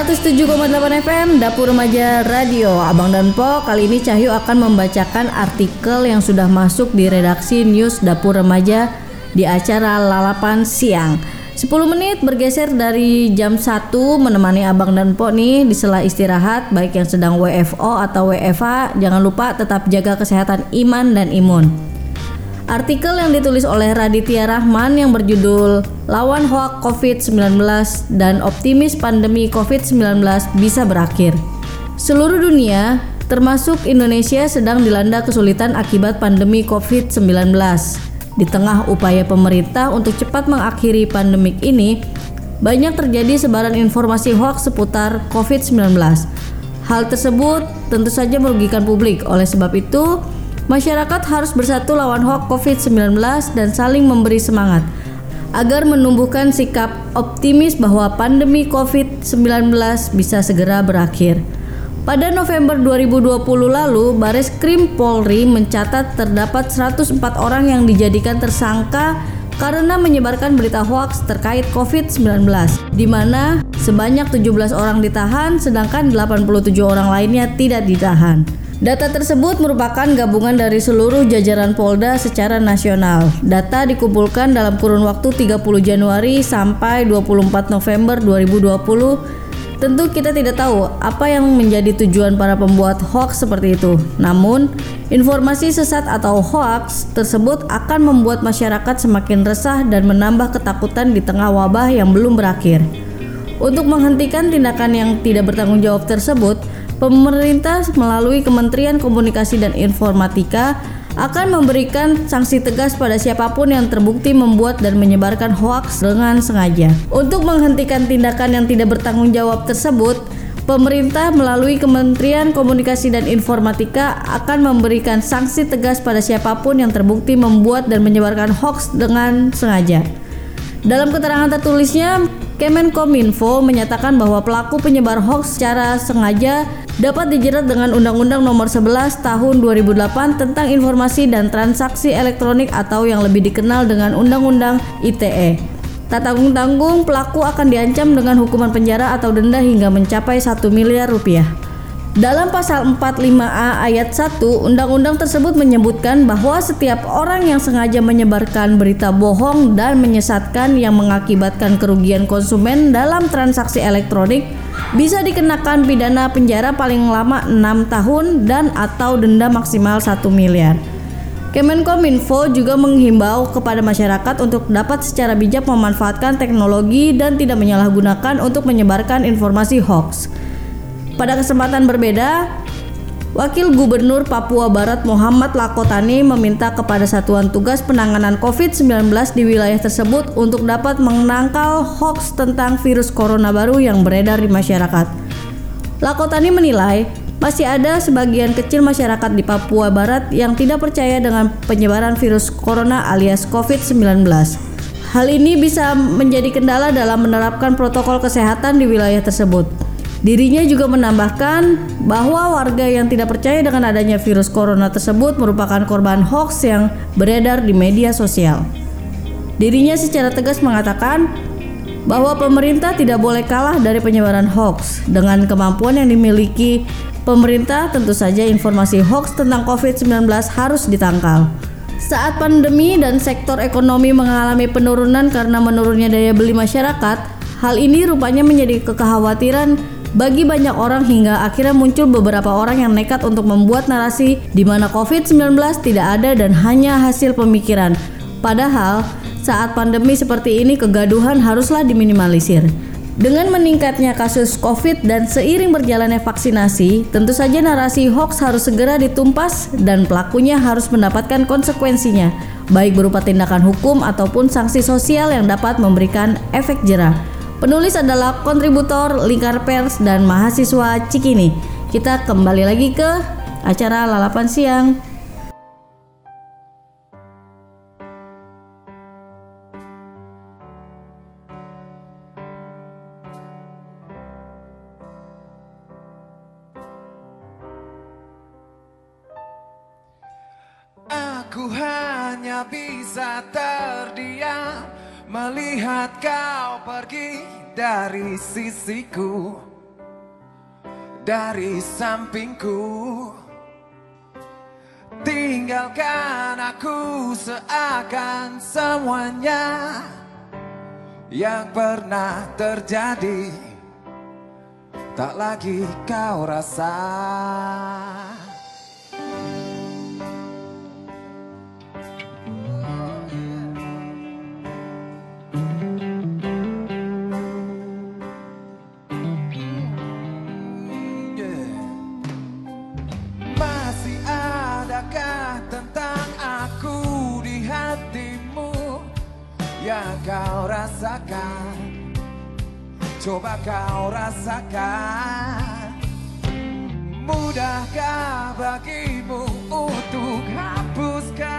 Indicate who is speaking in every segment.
Speaker 1: 107,8 FM Dapur Remaja Radio. Abang dan Po Kali ini Cahyu akan membacakan artikel yang sudah masuk di redaksi News Dapur Remaja Di acara Lalapan Siang. 10 menit bergeser dari jam 1 menemani Abang dan Po nih di sela istirahat Baik yang sedang WFO atau WFA Jangan lupa tetap jaga kesehatan iman dan imun Artikel yang ditulis oleh Raditya Rahman yang berjudul Lawan Hoak COVID-19 dan Optimis Pandemi COVID-19 Bisa Berakhir. Seluruh dunia, termasuk Indonesia sedang dilanda kesulitan akibat pandemi COVID-19. Di tengah upaya pemerintah untuk cepat mengakhiri pandemik ini, banyak terjadi sebaran informasi hoax seputar COVID-19. Hal tersebut tentu saja merugikan publik. Oleh sebab itu, Masyarakat harus bersatu lawan hoax COVID-19 dan saling memberi semangat agar menumbuhkan sikap optimis bahwa pandemi COVID-19 bisa segera berakhir. Pada November 2020 lalu, Baris Krim Polri mencatat terdapat 104 orang yang dijadikan tersangka karena menyebarkan berita hoaks terkait COVID-19, di mana sebanyak 17 orang ditahan sedangkan 87 orang lainnya tidak ditahan. Data tersebut merupakan gabungan dari seluruh jajaran Polda secara nasional. Data dikumpulkan dalam kurun waktu 30 Januari sampai 24 November 2020. Tentu kita tidak tahu apa yang menjadi tujuan para pembuat hoax seperti itu. Namun, informasi sesat atau hoax tersebut akan membuat masyarakat semakin resah dan menambah ketakutan di tengah wabah yang belum berakhir. Untuk menghentikan tindakan yang tidak bertanggung jawab tersebut, pemerintah melalui Kementerian Komunikasi dan Informatika akan memberikan sanksi tegas pada siapa pun yang terbukti membuat dan menyebarkan hoaks dengan sengaja. Untuk menghentikan tindakan yang tidak bertanggung jawab tersebut, pemerintah melalui Kementerian Komunikasi dan Informatika akan memberikan sanksi tegas pada siapa pun yang terbukti membuat dan menyebarkan hoaks dengan sengaja. Dalam keterangan tertulisnya, Kemenkominfo menyatakan bahwa pelaku penyebar hoaks secara sengaja dapat dijerat dengan Undang-Undang Nomor 11 Tahun 2008 tentang Informasi dan Transaksi Elektronik atau yang lebih dikenal dengan Undang-Undang ITE. Tak tanggung-tanggung, pelaku akan diancam dengan hukuman penjara atau denda hingga mencapai 1 miliar rupiah. Dalam pasal 45A ayat 1, undang-undang tersebut menyebutkan bahwa setiap orang yang sengaja menyebarkan berita bohong dan menyesatkan yang mengakibatkan kerugian konsumen dalam transaksi elektronik bisa dikenakan pidana penjara paling lama 6 tahun dan atau denda maksimal 1 miliar. Kemenkominfo juga menghimbau kepada masyarakat untuk dapat secara bijak memanfaatkan teknologi dan tidak menyalahgunakan untuk menyebarkan informasi hoax. Pada kesempatan berbeda, Wakil Gubernur Papua Barat Muhammad Lakotani meminta kepada Satuan Tugas Penanganan COVID-19 di wilayah tersebut untuk dapat menangkal hoax tentang virus corona baru yang beredar di masyarakat. Lakotani menilai masih ada sebagian kecil masyarakat di Papua Barat yang tidak percaya dengan penyebaran virus corona alias COVID-19. Hal ini bisa menjadi kendala dalam menerapkan protokol kesehatan di wilayah tersebut. Dirinya juga menambahkan bahwa warga yang tidak percaya dengan adanya virus corona tersebut merupakan korban hoax yang beredar di media sosial. Dirinya secara tegas mengatakan bahwa pemerintah tidak boleh kalah dari penyebaran hoax. Dengan kemampuan yang dimiliki pemerintah, tentu saja informasi hoax tentang COVID-19 harus ditangkal. Saat pandemi dan sektor ekonomi mengalami penurunan karena menurunnya daya beli masyarakat, hal ini rupanya menjadi kekhawatiran bagi banyak orang hingga akhirnya muncul beberapa orang yang nekat untuk membuat narasi di mana COVID-19 tidak ada dan hanya hasil pemikiran. Padahal, saat pandemi seperti ini kegaduhan haruslah diminimalisir. Dengan meningkatnya kasus COVID dan seiring berjalannya vaksinasi, tentu saja narasi hoax harus segera ditumpas dan pelakunya harus mendapatkan konsekuensinya, baik berupa tindakan hukum ataupun sanksi sosial yang dapat memberikan efek jerah. Penulis adalah kontributor Lingkar Pers dan mahasiswa Cikini. Kita kembali lagi ke acara Lalapan Siang.
Speaker 2: Aku hanya bisa terdiam Melihat kau pergi dari sisiku dari sampingku. Tinggalkan aku seakan semuanya Yang pernah terjadi. Tak lagi kau rasa Yang kau rasakan Coba kau rasakan Mudahkah bagimu untuk hapuskan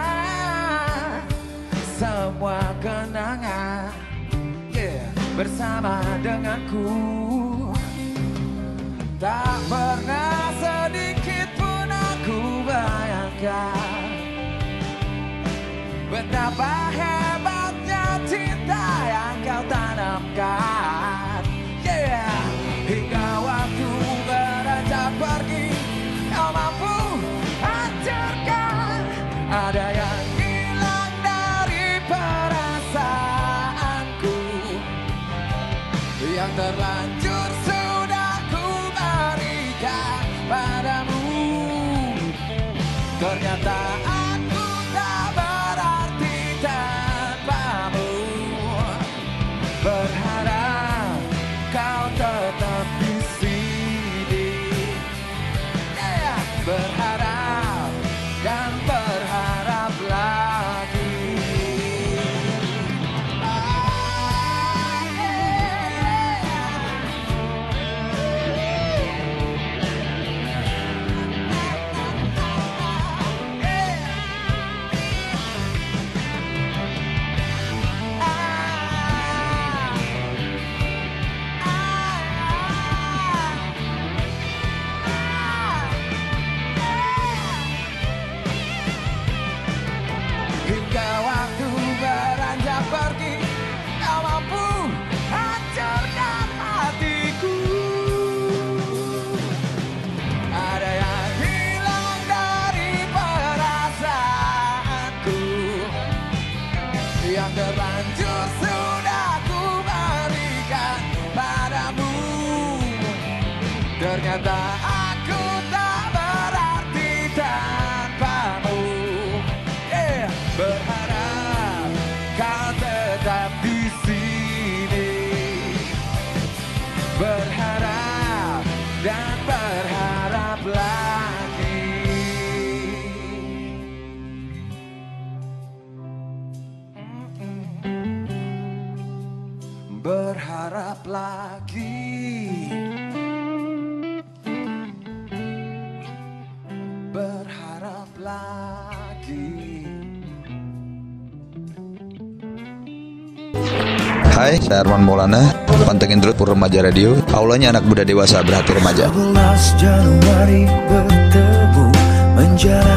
Speaker 2: Semua kenangan? Yeah, Bersama denganku. Tak pernah sedikit pun aku bayangkan Betapa cinta yang Berharap lagi
Speaker 3: Hai, saya Arman Maulana. Pantengin terus Pur Remaja Radio. Aulanya anak muda dewasa berhati remaja.
Speaker 4: 11 Januari bertemu menjalani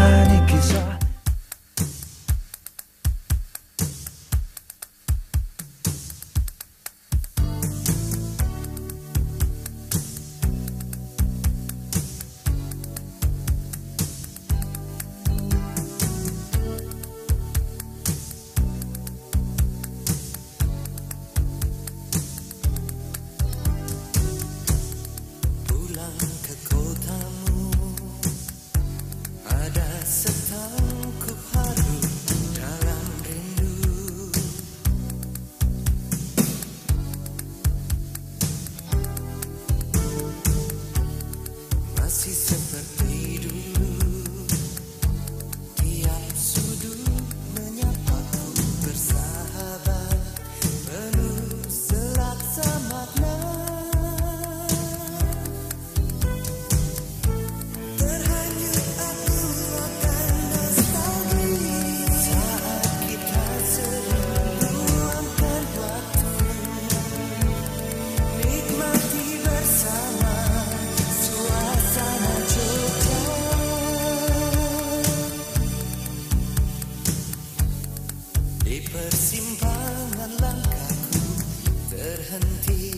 Speaker 4: ที่